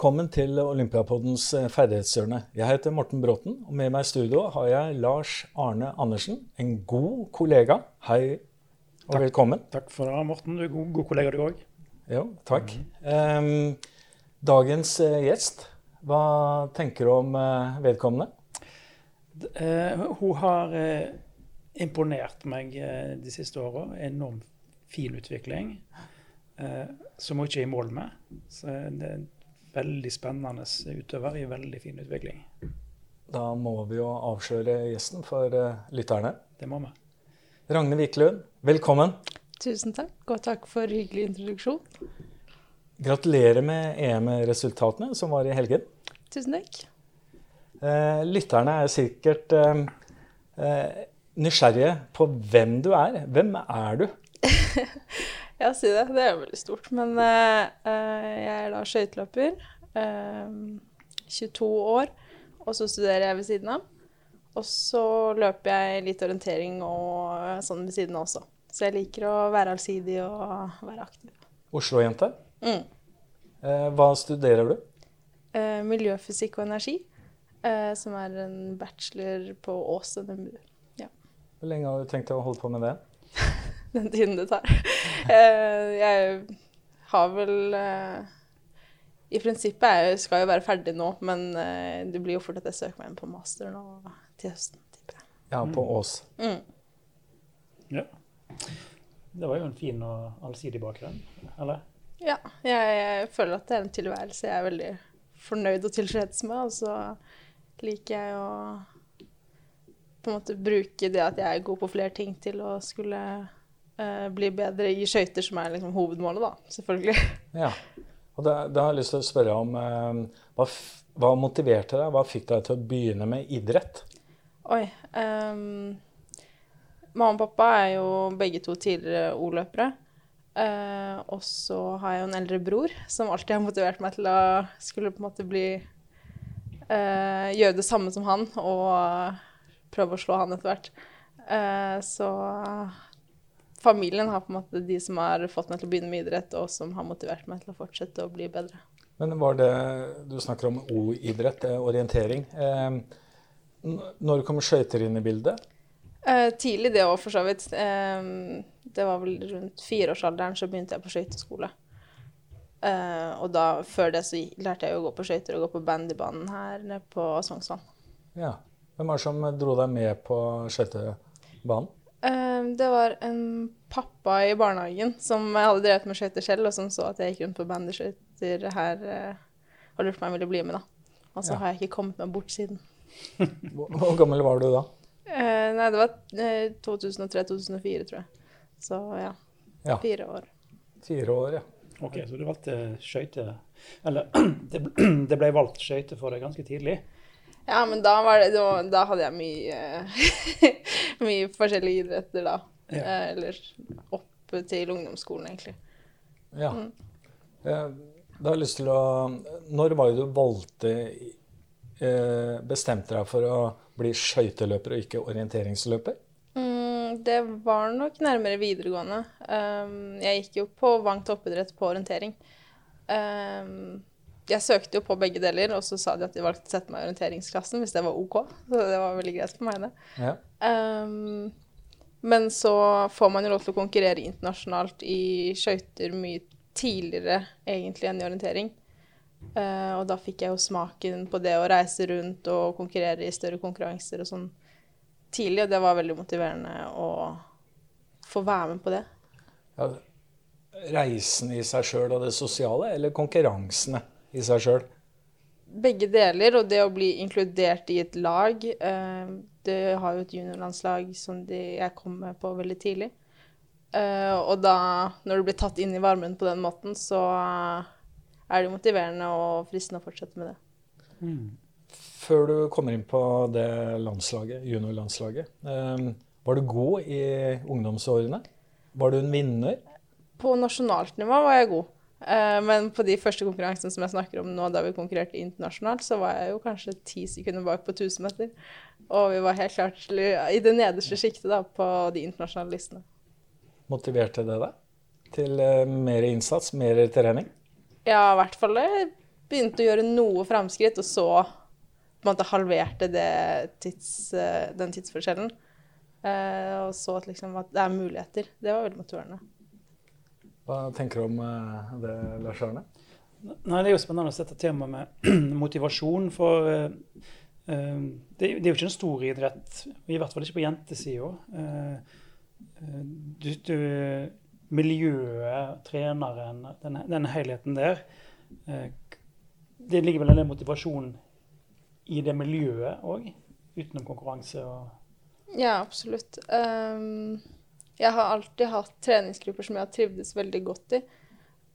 Velkommen til Olympiapoddens eh, ferdighetshjørne. Jeg heter Morten Bråten, og med meg i studio har jeg Lars Arne Andersen, en god kollega. Hei og Takk. velkommen. Takk for det, Morten. Du er god, god kollega, du òg. Jo, takk. Em, dagens eh, gjest, hva tenker du om eh, vedkommende? Hun har eh, imponert meg eh, de siste åra. Enorm fin utvikling, eh, som hun ikke er i mål med. Så det er en veldig spennende utøver i veldig fin utvikling. Da må vi jo avsløre gjesten for eh, lytterne. Det må vi. Ragne Wiklund, velkommen. Tusen takk, og takk for hyggelig introduksjon. Gratulerer med EM-resultatene som var i helgen. Tusen takk. Eh, lytterne er sikkert eh, eh, nysgjerrige på hvem du er. Hvem er du? Ja, si det. Det er jo veldig stort. Men jeg er da skøyteløper. eh, 22 år. Og så studerer jeg ved siden av. Og så løper jeg litt orientering og sånn ved siden av også. Så jeg liker å være allsidig og være aktiv. Oslo-jente. Mm. Eh, hva studerer du? Eh, miljøfysikk og energi, eh, som er en bachelor på Ås NMBU. Hvor lenge har du tenkt å holde på med det? den tiden det tar. Uh, jeg har vel uh, I prinsippet er jeg, skal jeg jo være ferdig nå, men det blir jo fort at jeg søker meg inn på master nå til høsten, Type. Ja, på Ås. Mm. Ja. Det var jo en fin og allsidig bakgrunn, eller? Ja, jeg, jeg føler at det er en tilværelse jeg er veldig fornøyd og tilfreds med, og så liker jeg å på en måte bruke det at jeg er god på flere ting til å skulle uh, bli bedre i skøyter, som er liksom hovedmålet, da, selvfølgelig. Ja. Og da, da har jeg lyst til å spørre om uh, hva, hva motiverte deg? Hva fikk deg til å begynne med idrett? Oi. Um, mamma og pappa er jo begge to tidligere O-løpere. Uh, og så har jeg jo en eldre bror som alltid har motivert meg til å skulle på en måte bli eh, Gjøre det samme som han og prøve å slå han etter hvert. Eh, så familien har på en måte de som har fått meg til å begynne med idrett, og som har motivert meg til å fortsette å bli bedre. Men var det Du snakker om O-idrett, eh, orientering. Eh, når kom skøyter inn i bildet? Eh, tidlig det òg, for så vidt. Eh, det var vel rundt fireårsalderen så begynte jeg på skøyteskole. Eh, og da, før det så lærte jeg å gå på skøyter og gå på bandybanen her nede på Sognsvann. Ja. Hvem var det som dro deg med på skøytebanen? Uh, det var en pappa i barnehagen som hadde drevet med skøyter selv, og som så at jeg gikk rundt på bandyskøyter her uh, og lurte på om jeg ville bli med, da. Og så Ja. har jeg ikke kommet meg bort siden. Hvor, gammel var du da? Nei, det var eh, 2003-2004, tror jeg. Så ja, Ja. fire år. Fire år, ja. Ok, så du valgte skøyter Eller det det ble valgt skøyter for deg ganske tidlig. Ja, men da, var det, da, da hadde jeg mye, mye forskjellige idretter da. Ja. Eh, eller opp til ungdomsskolen, egentlig. ja. Mm. Eh, Da har jeg lyst til å Når var det du valgte eh, Bestemte deg for å bli skøyteløper og ikke orienteringsløper? Det var nok nærmere videregående. Um, jeg gikk jo på Vang toppidrett på orientering. Um, jeg søkte jo på begge deler, og så sa de at de valgte å sette meg i orienteringsklassen hvis det var OK. Så det var veldig greit for meg, det. Ja. Um, men så får man jo lov til å konkurrere internasjonalt i skøyter mye tidligere egentlig enn i orientering. Uh, og da fikk jeg jo smaken på det å reise rundt og konkurrere i større konkurranser og sånn tidlig, og det var veldig motiverende å få være med på det. Ja, reisen i seg sjøl og det sosiale, eller konkurransene i seg sjøl? Begge deler, og det å bli inkludert i et lag. Eh, det har jo et juniorlandslag som de, jeg kom med på veldig tidlig. Eh, og da, når du blir tatt inn i varmen på den måten, så er det motiverende og fristende å fortsette med det. Før du kommer inn på det landslaget, juniorlandslaget, eh, var du god i ungdomsårene? Var du en vinner? På nasjonalt nivå var jeg god. Eh, men på de første konkurransene som jeg snakker om nå, da vi konkurrerte internasjonalt, så var jeg jo kanskje ti sekunder bak på 1000 meter. Og vi var helt klart i det nederste sjiktet på de internasjonale listene. Motiverte det deg til uh, mer innsats, mer trening? Ja, i hvert fall. Jeg begynte å gjøre noe framskritt, og så på en måte halverte tids, uh, den tidsforskjellen. Uh, og så at, liksom, at det er muligheter. Det var veldig motiverende. Hva tenker du om det, Lars Arne? Nei, Det er jo spennende å sette tema med motivasjon. For uh, uh, det, det, er jo ikke en stor idrett, i hvert fall ikke på jentesida. Uh, du, du, miljøet, treneren, den, den helheten der Det ligger vel en motivasjon i det miljøet òg, utenom konkurranse og Ja, absolutt. Um jeg har alltid hatt treningsgrupper som jeg har trivdes veldig godt i.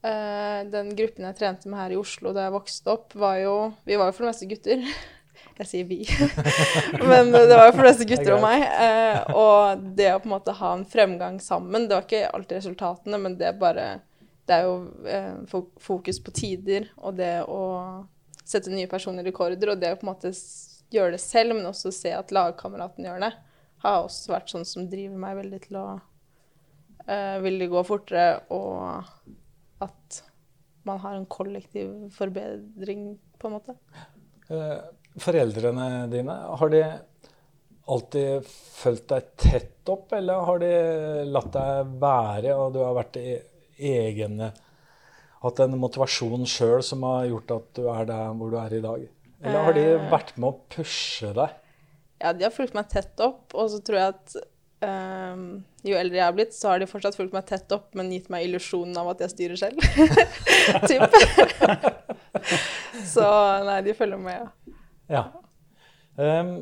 Uh, den gruppen jeg trente med her i Oslo da jeg vokste opp, var jo Vi var jo for det meste gutter. Jeg sier vi. men det var jo for det meste gutter og meg. Uh, og det å på en måte ha en fremgang sammen Det var ikke alltid resultatene, men det bare Det er jo uh, fokus på tider og det å sette nye personlige rekorder, og det å på en måte gjøre det selv, men også se at lagkameraten gjør det, har også vært sånn som driver meg veldig til å uh, ville gå fortere, og at man har en kollektiv forbedring, på en måte. Uh, foreldrene dine, har de alltid fulgt deg tett opp, eller har de latt deg være, og du har vært i egne Hatt en motivasjon sjøl som har gjort at du er der hvor du er i dag? Eller har de eh. vært med å pushe deg? Ja, de har fulgt meg tett opp, og så tror jeg at Um, jo eldre jeg har blitt, så har de fortsatt fulgt meg tett opp, men gitt meg illusjonen av at jeg styrer selv. typ. så nei, de følger med, ja. ja. Um,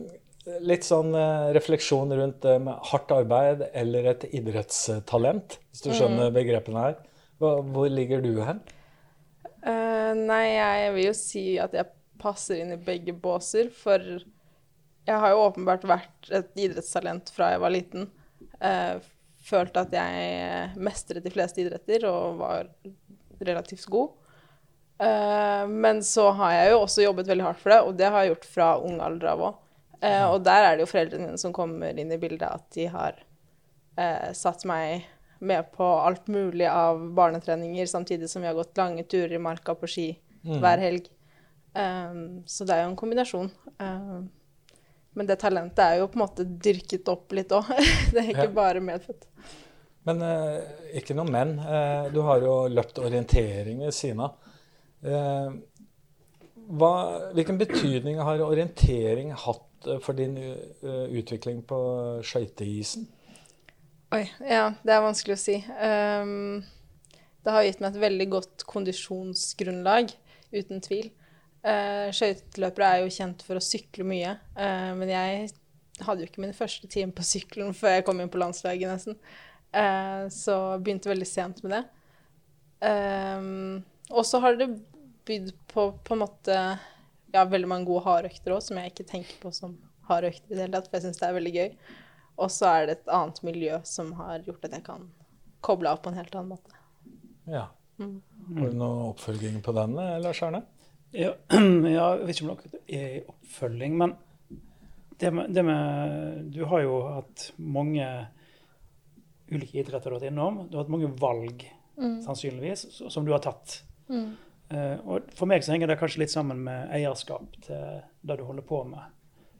litt sånn uh, refleksjon rundt um, hardt arbeid eller et idrettstalent, hvis du skjønner mm. begrepene her. Hvor, ligger du hen? Uh, nei, jeg vil jo si at jeg passer inn i begge båser, for jeg har jo åpenbart vært et idrettstalent fra jeg var liten. Uh, følte at jeg mestret de fleste idretter og var relativt god. Uh, men så har jeg jo også jobbet veldig hardt for det, og det har jeg gjort fra ung alder av òg. Uh, og der er det jo foreldrene mine som kommer inn i bildet, at de har uh, satt meg med på alt mulig av barnetreninger, samtidig som vi har gått lange turer i marka på ski mm. hver helg. Um, så det er jo en kombinasjon. Um, men det talentet er jo på en måte dyrket opp litt òg. det er ikke ja. bare medfødt. Men uh, ikke noe men. Uh, du har jo løpt orientering ved siden av. Uh, hva, hvilken betydning har orientering hatt for din utvikling på skøyteisen? Oi, ja, det er vanskelig å si. Um, det har gitt meg et veldig godt kondisjonsgrunnlag, uten tvil. Uh, Skøyteløpere er jo kjent for å sykle mye, uh, men jeg hadde jo ikke min første time på sykkelen før jeg kom inn på landslaget, nesten. Uh, så begynte veldig sent med det. Um, og så har det bydd på på en måte ja, veldig mange gode hardøkter òg, som jeg ikke tenker på som hardøkter i det hele tatt, for jeg syns det er veldig gøy. Og så er det et annet miljø som har gjort at jeg kan koble av på en helt annen måte. Ja. Mm. Har du noe oppfølging på den, Lars Arne? Ja, jeg vet ikke om noe er oppfølging, men det med, det med, Du har jo hatt mange ulike idretter du har vært innom. Du har hatt mange valg, mm. sannsynligvis, som du har tatt. Mm. Uh, og For meg så henger det kanskje litt sammen med eierskap til det du holder på med.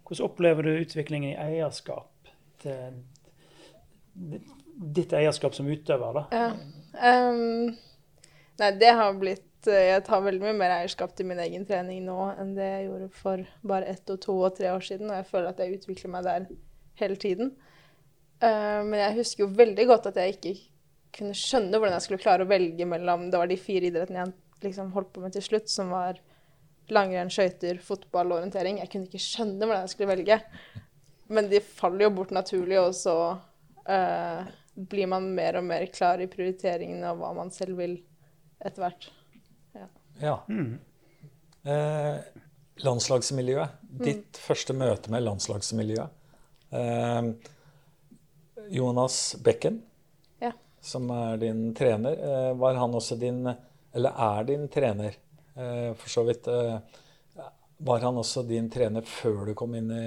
Hvordan opplever du utviklingen i eierskap til ditt eierskap som utøver? da? Ja. Um, nei, det har blitt Eh, jeg tar veldig mye mer eierskap til min egen trening nå enn det jeg gjorde for bare ett og to og tre år siden. Og jeg føler at jeg utvikler meg der hele tiden. Uh, men jeg husker jo veldig godt at jeg ikke kunne skjønne hvordan jeg skulle klare å velge mellom Det var de fire idrettene jeg liksom holdt på med til slutt, som var langrenn, skøyter, fotball og orientering. Jeg kunne ikke skjønne hvordan jeg skulle velge. Men de faller jo bort naturlig, og så uh, blir man mer og mer klar i prioriteringene av hva man selv vil etter hvert. Ja. Mm. Eh, landslagsmiljøet. Mm. Ditt første møte med landslagsmiljøet. Eh, Jonas Bekken, ja. som er din trener, eh, var han også din eller er din trener. Eh, for så vidt. Eh, var han også din trener før du kom inn i,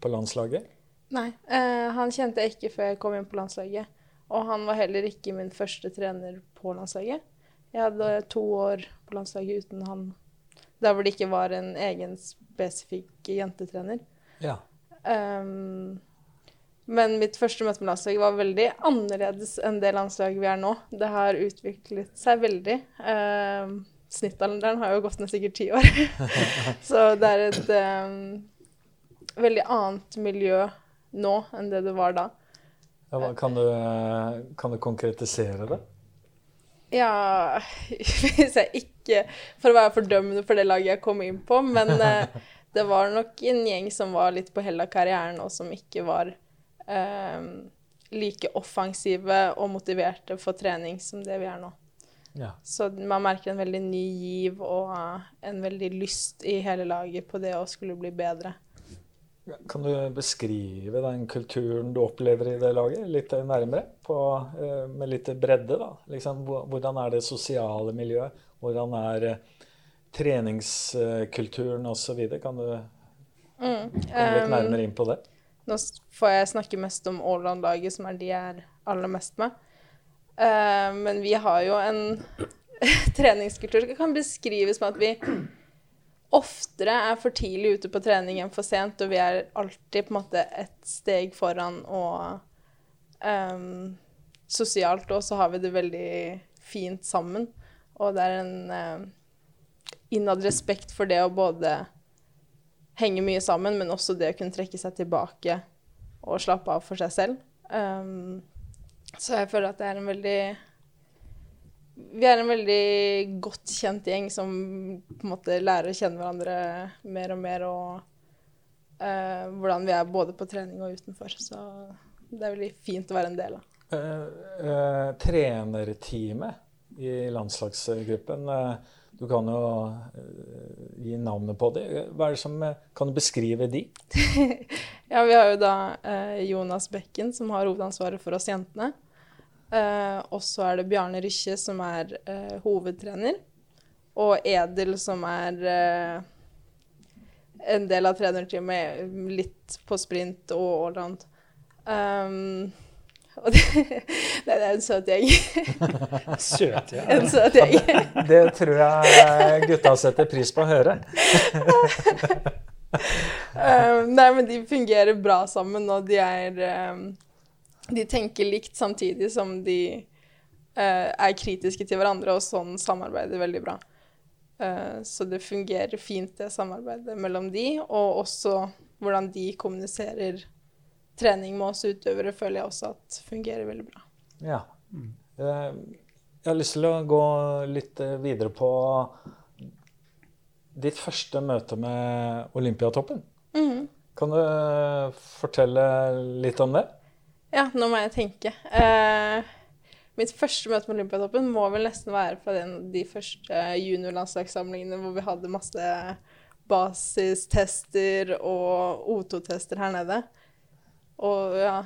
på landslaget? Nei, eh, han kjente jeg ikke før jeg kom inn på landslaget. Og han var heller ikke min første trener på landslaget. Jeg hadde to år på landslaget uten han. Der hvor det ikke var en egen spesifikk jentetrener. Ja. Um, men mitt første møte med landslaget var veldig annerledes enn det landslaget vi er nå. Det har utviklet seg veldig. Um, Snittalderen har jo gått ned sikkert ti år. Så det er et um, veldig annet miljø nå enn det det var da. Ja, kan, du, kan, du, konkretisere det? Ja Hvis jeg ikke For å være fordømmende for det laget jeg kom inn på, men uh, det var nok en gjeng som var litt på hell av karrieren, og som ikke var um, like offensive og motiverte for trening som det vi er nå. Ja. Så man merker en veldig ny giv og en veldig lyst i hele laget på det å skulle bli bedre. Kan du beskrive den kulturen du opplever i det laget litt nærmere? På, eh, med litt bredde, da. Liksom, hvordan er det sosiale miljøet? Hvordan er eh, treningskulturen osv.? Kan du mm, komme litt nærmere inn på det? Nå får jeg snakke mest om Åland-laget, som er de jeg er aller mest med. Uh, men vi har jo en treningskultur som kan beskrives med at vi oftere er for tidlig ute på trening enn for sent, og vi er alltid på en måte et steg foran og um, Sosialt òg så har vi det veldig fint sammen, og det er en uh, innad respekt for det å både henge mye sammen, men også det å kunne trekke seg tilbake og slappe av for seg selv. Um, så jeg føler at det er en veldig Vi er en veldig godt kjent gjeng som på en måte lærer å kjenne hverandre mer og mer, og uh, hvordan vi er både på trening og utenfor. Så det er veldig fint å være en del av. Uh, uh, trenerteamet i landslagsgruppen du kan jo gi navnet på det. Hva er det som, kan du beskrive de? ja, vi har jo da Jonas Bekken, som har hovedansvaret for oss jentene. Uh, og så er det Bjarne Rykkje, som er uh, hovedtrener. Og Edel, som er uh, en del av trenerteamet, litt på sprint og allround. Um, og det, det, er en søt gjeng. søt, ja. En søt gjeng. det tror jeg gutta setter pris på å høre. um, nei, men de fungerer bra sammen, og de er um, de tenker likt samtidig som de uh, er kritiske til hverandre, og sånn samarbeider veldig bra. Uh, så det fungerer fint, det samarbeidet mellom de, og også hvordan de kommuniserer trening med oss utøvere, føler jeg også at fungerer veldig bra. Ja. Mm. Jeg har lyst til å gå litt videre på ditt første møte med Olympiatoppen. Mm. Kan du fortelle litt om det? Ja, nå må jeg tenke. Uh, mitt første møte med Olympiatoppen må vel nesten være fra den, de første juniorlandslagssamlingene hvor vi hadde masse basistester og O2-tester her nede. Og ja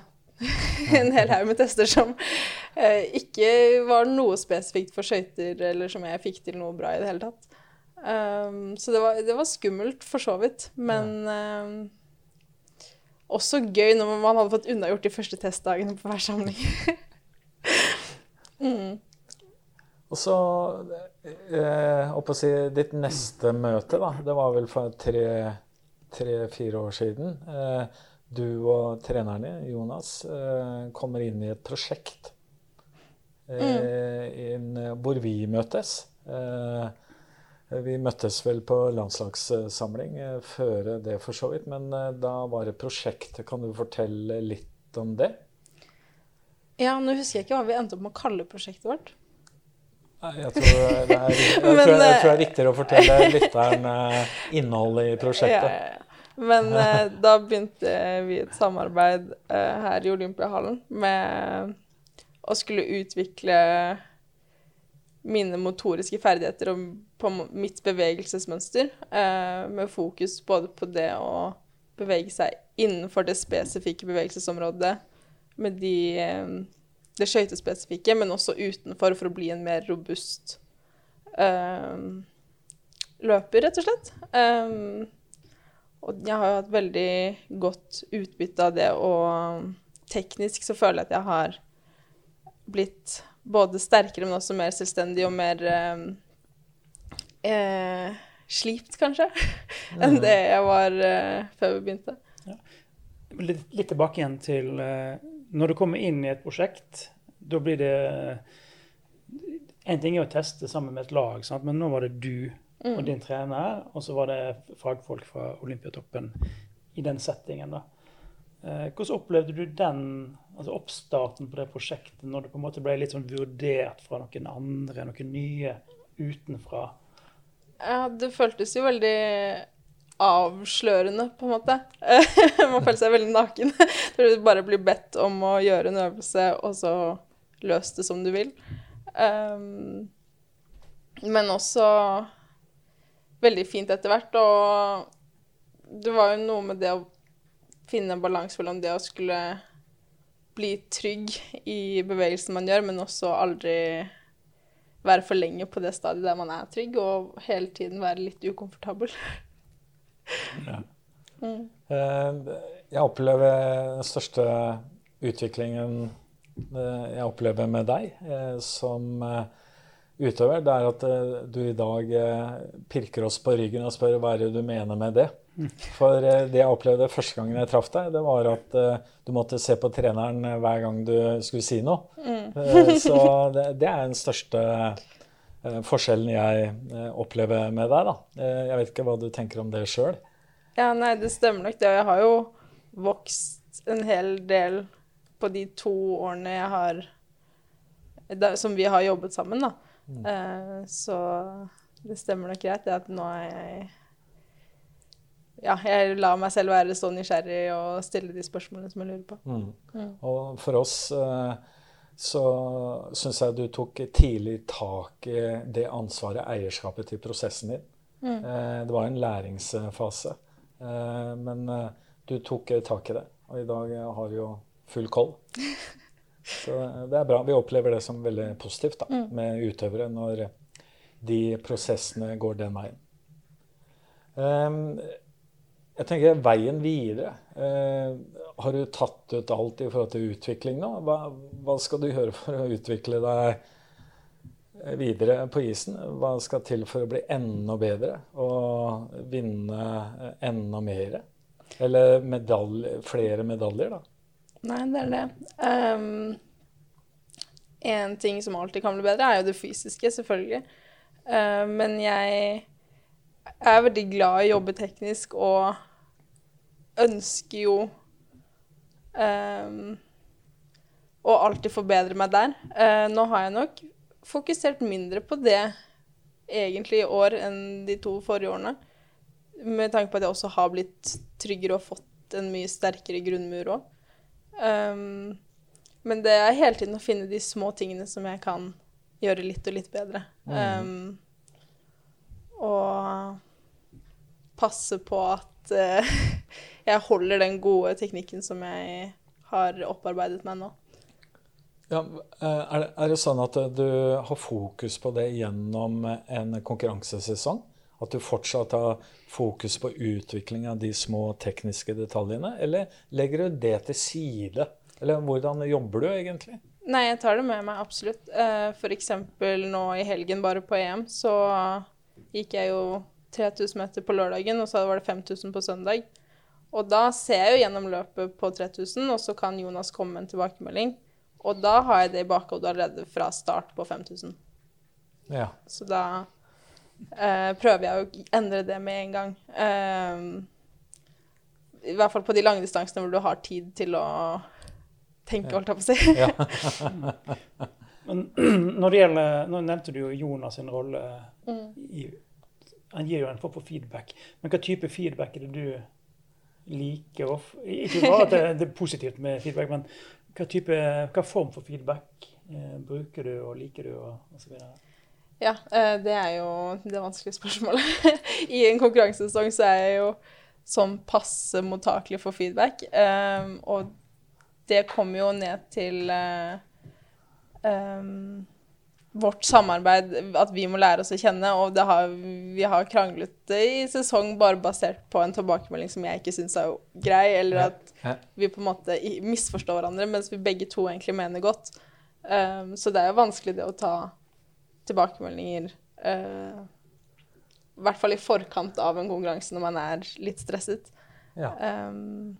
En hel haug med tester som uh, ikke var noe spesifikt for skøyter, eller som jeg fikk til noe bra i det hele tatt. Um, så det var, det var, skummelt, for så vidt. Men um, også gøy når man hadde fått unnagjort de første testdagene på hver samling. mm. Og så eh, å si, Ditt neste møte, da, det var vel for tre-fire tre, år siden. Eh, du og treneren din, Jonas, eh, kommer inn i et prosjekt eh, mm. in, hvor vi møtes. Eh, vi møttes vel på landslagssamling eh, før det, for så vidt. Men eh, da var det prosjekt. Kan du fortelle litt om det? Ja, nå husker jeg ikke hva vi endte opp med å kalle prosjektet vårt. Jeg tror det er, jeg Men, tror, jeg tror det er riktigere å fortelle lytteren eh, innholdet i prosjektet. Ja, ja. Men da begynte vi et samarbeid her i Olympiahallen med å skulle utvikle mine motoriske ferdigheter og på mitt bevegelsesmønster, eh, med fokus både på det å bevege seg innenfor det spesifikke bevegelsesområdet, med de, eh, det skøytespesifikke, men også utenfor for å bli en mer robust eh, løper, rett og slett. Um, og jeg har jo hatt veldig godt utbytte av det, og teknisk så føler jeg at jeg har blitt både sterkere, men også mer selvstendig og mer um, eh, slipt, kanskje, enn det jeg var eh, før vi begynte. Ja. Litt, litt, tilbake igjen til eh, Når du kommer inn i et prosjekt, da blir det En ting er å teste sammen med et lag, sant? men nå var det du mm. og din trener, og så var det fagfolk fra Olympiatoppen i den settingen. da. Uh, hvordan opplevde du den altså oppstarten på det prosjektet, når det på en måte ble litt sånn vurdert fra noen andre, noen nye utenfra? Ja, det føltes jo veldig avslørende, på en måte. Man føler seg veldig naken. Når du bare blir bedt om å gjøre en øvelse, og så løs det som du vil. Um, men også veldig fint etter hvert. Og det var jo noe med det å finne en balanse mellom det å skulle bli trygg i bevegelsen man gjør, men også aldri være for lenge på det stadiet der man er trygg, og hele tiden være litt ukomfortabel. ja. mm. Eh, jeg opplever den største utviklingen eh, jeg opplever med deg eh, som utøver, det er at du i dag pirker oss på ryggen og spør hva er det du mener med det. For det jeg opplevde første gangen jeg traff deg, det var at du måtte se på treneren hver gang du skulle si noe. Mm. Så det, det, er den største forskjellen jeg opplever med deg. da. Jeg vet ikke hva du tenker om det sjøl? Ja, nei, det stemmer nok det. Jeg har jo vokst en hel del på de to årene jeg har Som vi har jobbet sammen, da. Mm. så det stemmer nok greit, det at nå er jeg ja, jeg lar meg selv være så nysgjerrig og stille de spørsmålene som jeg lurer på. Mm. Mm. Og for oss eh, så syns jeg du tok tidlig tak i det ansvaret, eierskapet til prosessen din. Mm. Eh, det var en læringsfase. Eh, men du tok tak i det, og i dag har du jo full koll. Så det er bra. Vi opplever det som veldig positivt da, mm. med utøvere når de prosessene går den veien. Jeg tenker veien videre. Eh, har du tatt ut alt i forhold til utvikling nå? Hva, hva, skal du gjøre for å utvikle deg videre på isen? Hva skal til for å bli enda bedre og vinne enda mer? Eller medalje, flere medaljer, da? Nei, det er det. Um, en ting som alltid kan bli bedre, er jo det fysiske, selvfølgelig. Uh, men jeg jeg er veldig glad i å jobbe teknisk og ønsker jo um, å alltid forbedre meg der. Uh, nå har jeg nok fokusert mindre på det egentlig i år enn de to forrige årene. Med tanke på at jeg også har blitt tryggere og fått en mye sterkere grunnmur òg. Um, men det er hele tiden å finne de små tingene som jeg kan gjøre litt og litt bedre. Um, og passe på at uh, jeg holder den gode teknikken som jeg har opparbeidet meg nå. Ja, eh, er, det, er det sånn at du har fokus på det gjennom en konkurransesesong? At du fortsatt har fokus på utvikling av de små tekniske detaljene? Eller legger du det til side? Eller hvordan jobber du egentlig? Nei, jeg tar det med meg, absolutt. Eh, F.eks. nå i helgen, bare på EM, så gikk jeg jo 3000 meter på lørdagen, og så var det 5000 på søndag. Og da ser jeg jo gjennom løpet på 3000, og så kan Jonas komme med en tilbakemelding. Og da har jeg det i bakhodet allerede fra start på 5000. Ja. Så da eh, prøver jeg å endre det med en gang. Eh, I hvert fall på de lange distansene hvor du har tid til å tenke, holdt jeg på å si. Men når det gjelder, Nå nevnte du jo Jonas sin rolle mm. i han gir jo en form for feedback. Men hva type feedback er det du liker? Ikke bare at det er positivt med feedback, men hva, type, hva form for feedback eh, bruker du og liker du? og, videre? Ja, eh, det er jo det vanskelige spørsmålet. I en konkurransesesong så er jeg jo sånn passe mottakelig for feedback. Um, og det kommer jo ned til uh, um, vårt samarbeid, at vi må lære oss å kjenne. Og det har, vi har kranglet i sesong bare basert på en tilbakemelding som jeg ikke syns er grei, eller at vi på en måte misforstår hverandre, mens vi begge to egentlig mener godt. Um, så det er jo vanskelig det å ta tilbakemeldinger uh, I hvert fall i forkant av en konkurranse når man er litt stresset. Ja. Um,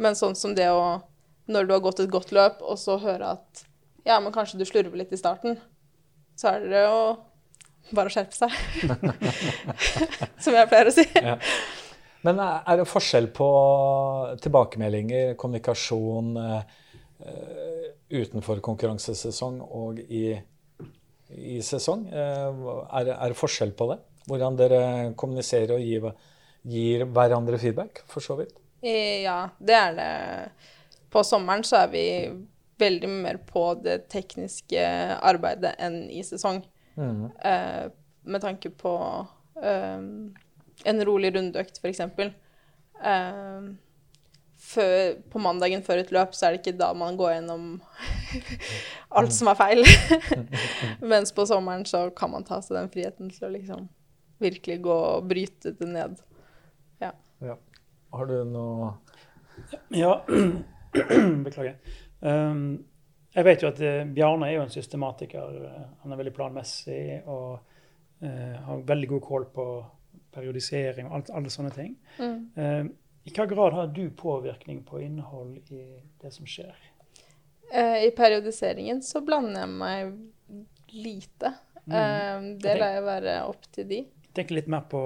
men sånn som det å Når du har gått et godt løp, og så høre at Ja, men kanskje du slurver litt i starten. Så er det jo bare å skjerpe seg. som jeg pleier å si. Ja. Men er det forskjell på tilbakemeldinger, kommunikasjon eh, utenfor konkurransesesong og i, i sesong? Eh, er, det- er det forskjell på det? Hvordan dere kommuniserer og gir, gir hverandre feedback, for så vidt? Eh, Ja, det er det. På sommeren så er vi veldig mye mer på det tekniske arbeidet enn i sesong. Mm. Eh, med tanke på eh, en rolig rundøkt, f.eks. Uh, på mandagen før et løp så er det ikke da man går gjennom alt som er feil. Mens på sommeren så kan man ta seg den friheten til å liksom virkelig gå og bryte det ned. Ja. Har du noe Ja, beklager. Um, jeg vet jo at eh, Bjarne er jo en systematiker. eh, Han er veldig planmessig og eh, har veldig god kål på periodisering og alt, alle sånne ting. Eh, I hva grad har du påvirkning på innhold i det som skjer? I periodiseringen så blander jeg meg lite. Mm. Eh, det lar jeg være opp til de. Jeg tenker litt mer på,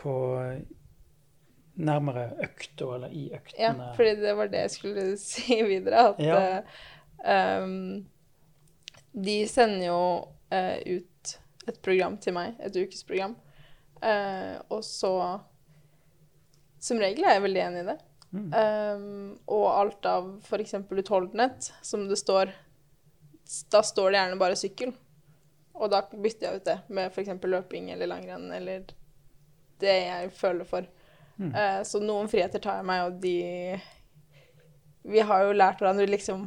på nærmere økta, eller i øktene. Ja, fordi det var det jeg skulle si videre. At Ja. eh, um, de sender jo uh, ut et program til meg, et ukesprogram. Uh, og så Som regel er jeg veldig enig i det. Mm. Um, og alt av f.eks. utholdenhet, som det står Da står det gjerne bare sykkel. Og da bytter jeg ut det med f.eks. løping eller langrenn eller det jeg føler for. Mm. Eh, så noen friheter tar jeg meg, og de Vi har jo lært hverandre liksom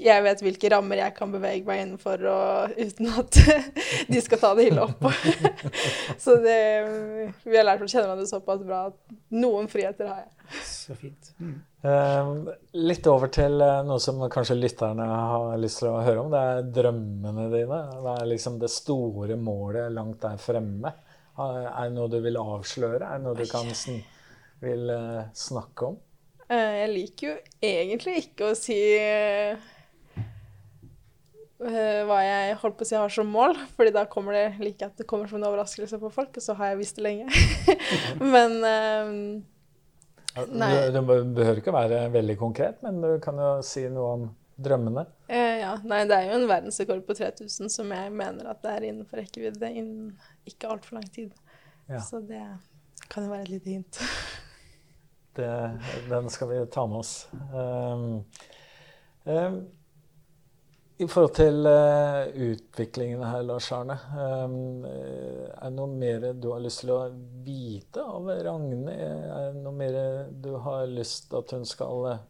Jeg vet hvilke rammer jeg kan bevege meg innenfor og, uten at de skal ta det ille opp. så det Vi har lært å kjenne hverandre såpass bra at noen friheter har jeg. Så fint. Mm. Eh, litt over til eh, noe som kanskje lytterne har lyst til å høre om. Det er drømmene dine. Det er liksom det store målet langt der fremme. Er det noe du vil avsløre? Er det noe du kan sn vil eh, snakke om? Eh, jeg liker jo egentlig ikke å si eh, hva jeg holdt på å si har som mål, fordi da kommer det like at det kommer som en overraskelse på folk, og så har jeg visst det lenge. Men eh, Nei. Du, du behøver ikke være veldig konkret, men du kan jo si noe om drømmene. eh, ja, nei, det er jo en verdensrekord på 3000 som jeg mener at det er innenfor rekkevidde innen ikke altfor lang tid. Ja. Så det kan jo være et lite hint. Det, den skal vi ta med oss. Um, um, I forhold til uh, utviklingen her, Lars Arne, um, er det noe mer du har lyst til å vite av Ragne? Er det noe mer du har lyst til at hun skal uh,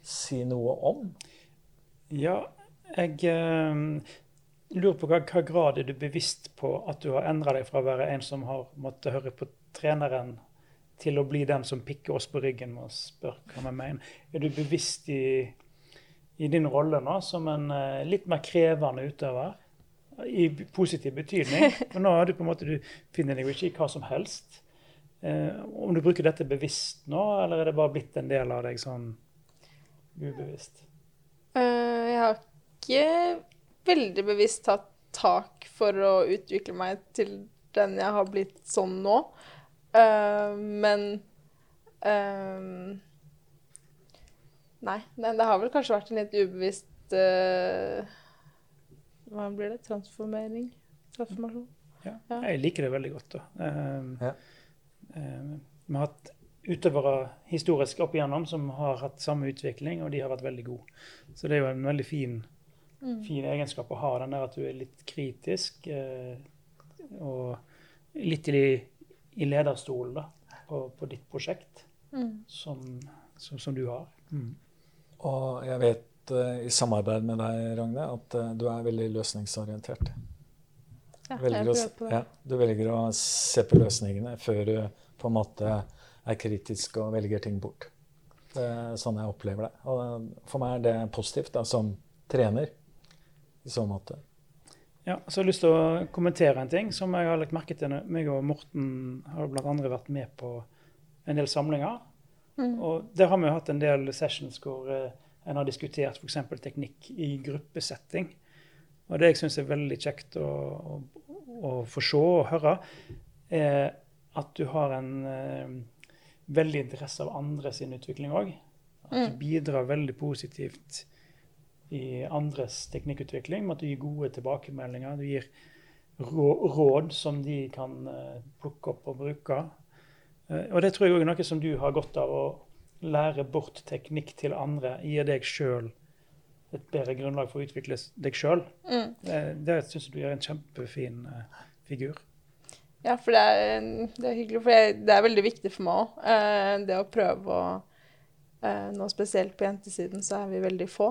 si noe om? Ja, jeg eh, lurer på hva, hva grad er du bevisst på at du har endra deg fra å være en som har måttet høre på treneren, til å bli den som pikker oss på ryggen og spør hva vi mener. Er du bevisst i, i din rolle nå som en eh, litt mer krevende utøver? I positiv betydning. Men nå er du på en måte, du finner deg jo ikke i hva som helst. Eh, om du bruker dette bevisst nå, eller er det bare blitt en del av deg sånn ubevisst? Eh, jeg har ikke veldig bevisst tatt tak for å utvikle meg til den jeg har blitt sånn nå. Eh, men eh, Nei, det, det har vel kanskje vært en litt ubevisst eh, Hva blir det? Transformering? Transformasjon? Ja, Ja. jeg liker det veldig godt. da. Ja. vi har hatt utøvere historisk opp igjennom som har hatt samme utvikling, og de har vært veldig gode. Så det er jo en veldig fin, Mm. fin egenskap å ha, den der at du er litt kritisk eh, og litt i, i lederstolen da, på, på ditt prosjekt, Mm. som, som, som du har. Mm. Og jeg vet uh, i samarbeid med deg, Ragne, at uh, du er veldig løsningsorientert. Ja, jeg Velger å, prøver på det. ja, du velger å se på løsningene før du på en måte er kritisk og velger ting bort. Det er sånn jeg opplever det. Og for meg er det positivt da, som trener i så måte. Ja, så har lyst til å kommentere en ting som jeg har lagt merke til. meg og Morten har blant andre vært med på en del samlinger. Mm. Og der har vi jo hatt en del sessions hvor eh, en har diskutert f.eks. teknikk i gruppesetting. Og det jeg syns er veldig kjekt å, å, å få se og høre, er at du har en eh, veldig interesse av andre sin utvikling òg. At du bidrar veldig positivt i andres teknikkutvikling med at du gir gode tilbakemeldinger. Du gir råd som de kan eh, plukke opp og bruke. Eh, og det tror jeg òg er noe som du har godt av å lære bort teknikk til andre. Gir deg sjøl et bedre grunnlag for å utvikle deg sjøl. Mm. Det, det syns jeg du gjør en kjempefin eh, figur. Ja, for det er, det er hyggelig, for det, er veldig viktig for meg òg. det å prøve å eh, Nå spesielt på jentesiden så er vi veldig få.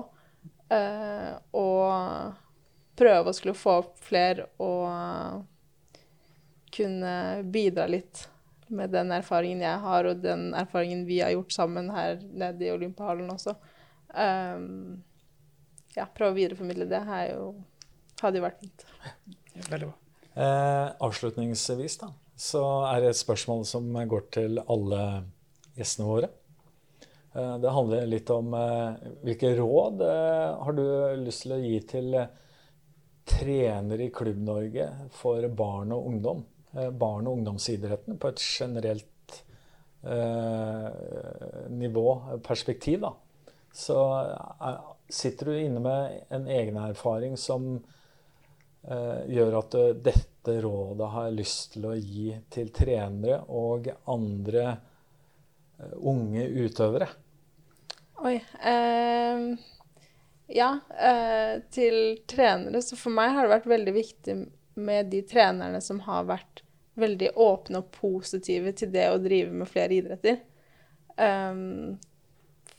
Eh, og prøve å skulle få opp flere og kunne bidra litt med den erfaringen jeg har, og den erfaringen vi har gjort sammen her nede i Olympiahallen også. Um, ja, prøve å videreformidle det er jo, hadde jo vært fint. Veldig bra. Eh, avslutningsvis da, så er det et spørsmål som går til alle gjestene våre. Eh, det handler litt om eh, hvilke råd eh, har du lyst til å gi til eh, trenere i Klubb-Norge for barn og ungdom? Eh, barn- og ungdomsidretten på et generelt nivå, perspektiv, da. Så sitter du inne med en egenerfaring som gjør at dette rådet har jeg lyst til å gi til trenere og andre eh, unge utøvere. Oi. Eh, ja, eh, til trenere, så for meg har det vært veldig viktig med de trenerne som har vært veldig åpne og positive til det å drive med flere idretter. Um,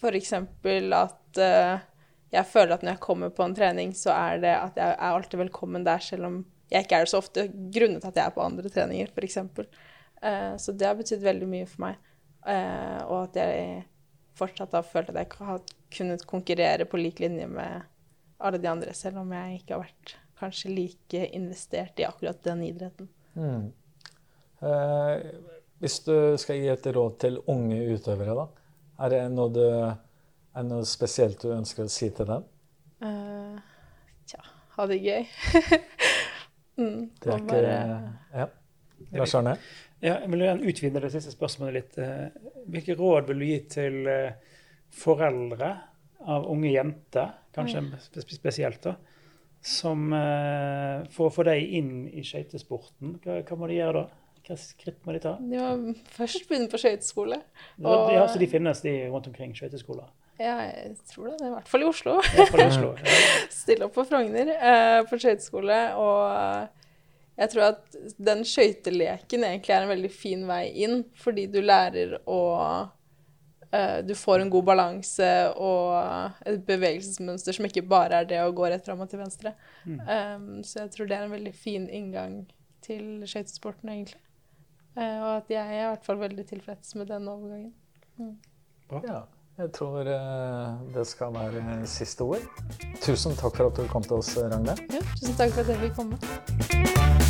for eksempel at eh, jeg føler at når jeg kommer på en trening, så er det at jeg er alltid velkommen der, selv om jeg ikke er det så ofte, grunnet at jeg er på andre treninger, f.eks. Uh, så det har betydd veldig mye for meg. Eh, og at jeg fortsatt har følt at jeg har kunnet konkurrere på lik linje med alle de andre, selv om jeg ikke har vært kanskje like investert i akkurat den idretten. Mm. Eh, hvis du skal gi et råd til unge utøvere, da, er det noe, du, er det noe spesielt du ønsker å si til dem? Uh, tja, ha det gøy. mm, Det er og ikke bare- Ja. Lars Arne? Ja, jeg vil gjerne utvide det siste spørsmålet litt. Eh, Hvilke råd vil du gi til eh, foreldre av unge jenter, kanskje spe- spesielt, da, som eh, for å få dem inn i skøytesporten, hva, hva må de gjøre da? Hva skritt må de ta? Ja, først begynne på skøyteskole. Ja, ja, så de finnes de rundt omkring skøyteskoler? Ja, jeg tror det. det er I hvert fall i Oslo. Fall i Oslo. Ja. Stille opp på Frogner eh, på skøyteskole. Og jeg tror at den skøyteleken egentlig er en veldig fin vei inn, fordi du lærer å eh, Du får en god balanse og et bevegelsesmønster som ikke bare er det å gå rett fram og til venstre. Um, så jeg tror det er en veldig fin inngang til skøytesporten, egentlig. Eh, og at jeg er i hvert fall veldig tilfreds med den overgangen. Ja, jeg tror eh, det skal være siste ord. Tusen takk for at du kom til oss, Ragnhild. Ja, tusen takk for at jeg fikk komme.